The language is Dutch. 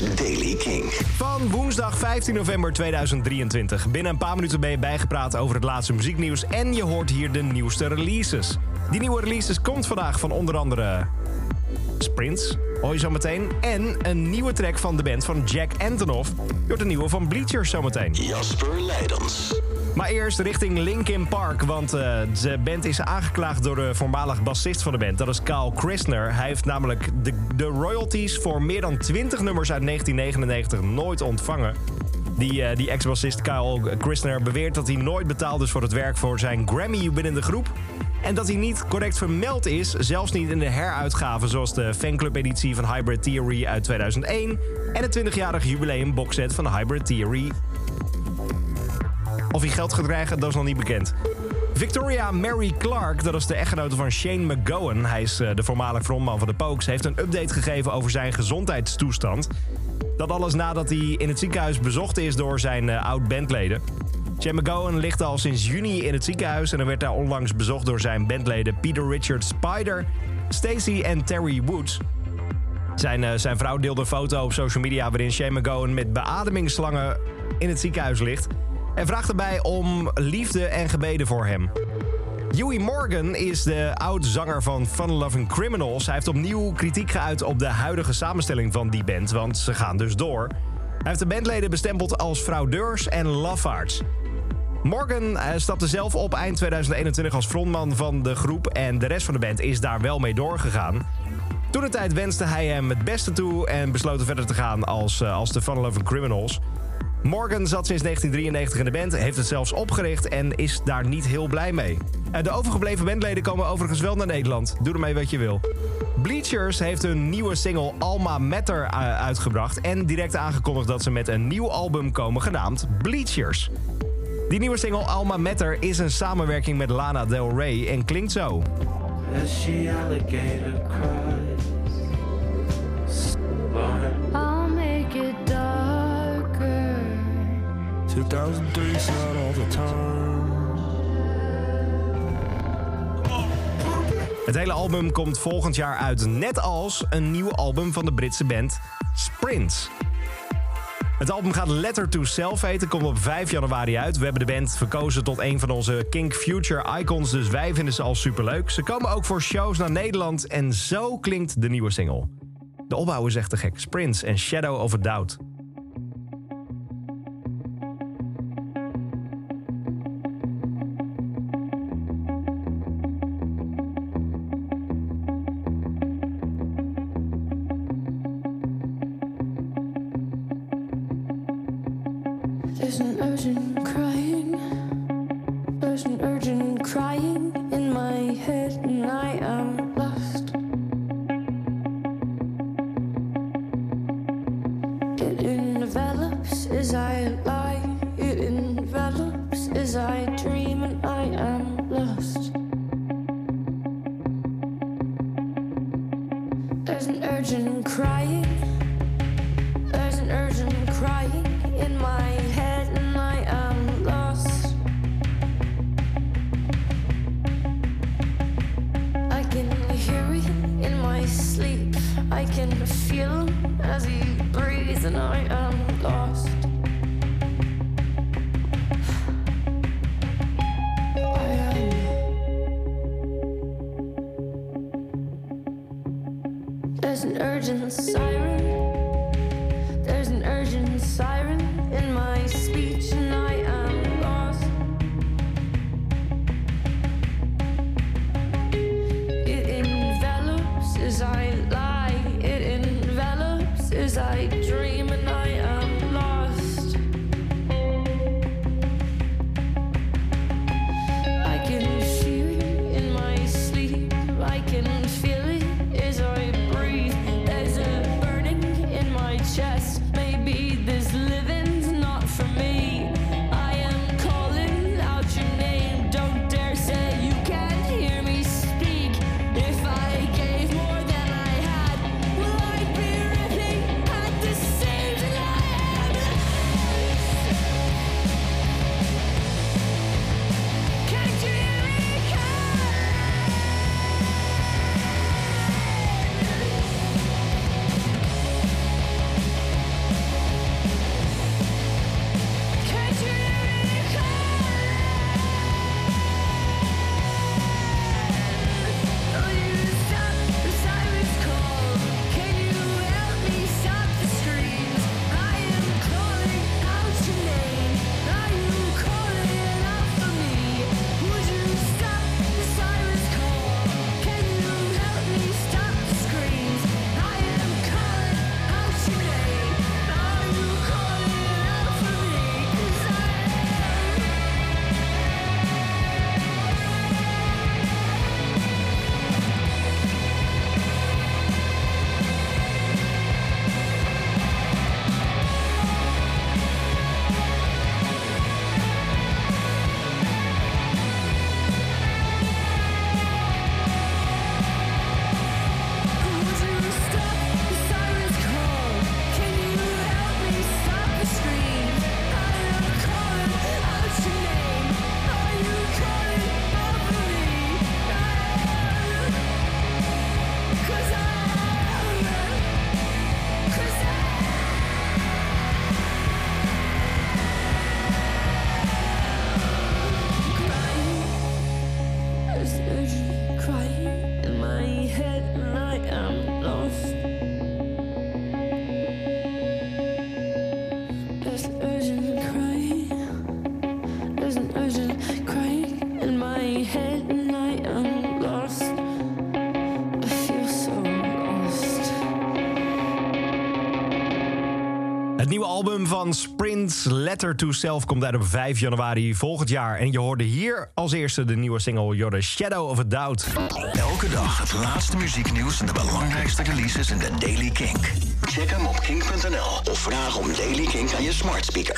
is Daily King. Van woensdag 15 november 2023. Binnen een paar minuten ben je bijgepraat over het laatste muzieknieuws. En je hoort hier de nieuwste releases. Die nieuwe releases komt vandaag van onder andere... Sprints, hoor je zo meteen. En een nieuwe track van de band van Jack Antonoff. Je hoort een nieuwe van Bleachers zometeen. Jasper Leidens. Maar eerst richting Linkin Park, want uh, de band is aangeklaagd door de voormalig bassist van de band. Dat is Kyle Christner. Hij heeft namelijk de, de royalties voor meer dan 20 nummers uit 1999 nooit ontvangen. Die, uh, die ex-bassist Kyle Christner beweert dat hij nooit betaald is voor het werk voor zijn Grammy binnen de groep. En dat hij niet correct vermeld is, zelfs niet in de heruitgave zoals de fanclub-editie van Hybrid Theory uit 2001 en het 20-jarig jubileum boxset van Hybrid Theory of hij geld gaat krijgen, dat is nog niet bekend. Victoria Mary Clark, dat is de echtgenote van Shane McGowan. Hij is de voormalig frontman van de Pokes. Heeft een update gegeven over zijn gezondheidstoestand. Dat alles nadat hij in het ziekenhuis bezocht is door zijn uh, oud-bandleden. Shane McGowan ligt al sinds juni in het ziekenhuis... en hij werd daar onlangs bezocht door zijn bandleden Peter Richard Spider... Stacy en Terry Woods. Zijn, uh, zijn vrouw deelde een foto op social media... waarin Shane McGowan met beademingsslangen in het ziekenhuis ligt... en vraagt erbij om liefde en gebeden voor hem. Huey Morgan is de oud-zanger van Fun Loving Criminals. Hij heeft opnieuw kritiek geuit op de huidige samenstelling van die band, want ze gaan dus door. Hij heeft de bandleden bestempeld als fraudeurs en lafaards. Morgan stapte zelf op eind 2021 als frontman van de groep en de rest van de band is daar wel mee doorgegaan. Toen de tijd wenste hij hem het beste toe en besloot verder te gaan als, als de Fun Loving Criminals. Morgan zat sinds 1993 in de band, heeft het zelfs opgericht en is daar niet heel blij mee. De overgebleven bandleden komen overigens wel naar Nederland. Doe ermee wat je wil. Bleachers heeft een nieuwe single Alma Matter uitgebracht en direct aangekondigd dat ze met een nieuw album komen genaamd Bleachers. Die nieuwe single Alma Matter is een samenwerking met Lana Del Rey en klinkt zo. 2003 is not all the time. Het hele album komt volgend jaar uit, net als een nieuw album van de Britse band Sprints. Het album gaat Letter to Self heten, komt op 5 januari uit. We hebben de band verkozen tot een van onze Kink Future Icons, dus wij vinden ze al superleuk. Ze komen ook voor shows naar Nederland en zo klinkt de nieuwe single. De opbouw is echt te gek. Sprints en Shadow of a Doubt. There's an urgent crying. There's an urgent crying in my head, and I am lost. It envelops as I lie. It envelops as I dream, and I am lost. There's an urgent crying. There's an urgent crying in my feel as he breathes, and I am lost. I am. There's an urgent siren. There's an urgent siren album van Sprint, Letter to Self, komt uit op 5 januari volgend jaar. En je hoorde hier als eerste de nieuwe single You're the Shadow of a Doubt. Elke dag het laatste muzieknieuws en de belangrijkste releases in de Daily Kink. Check hem op kink.nl of vraag om Daily Kink aan je smart speaker.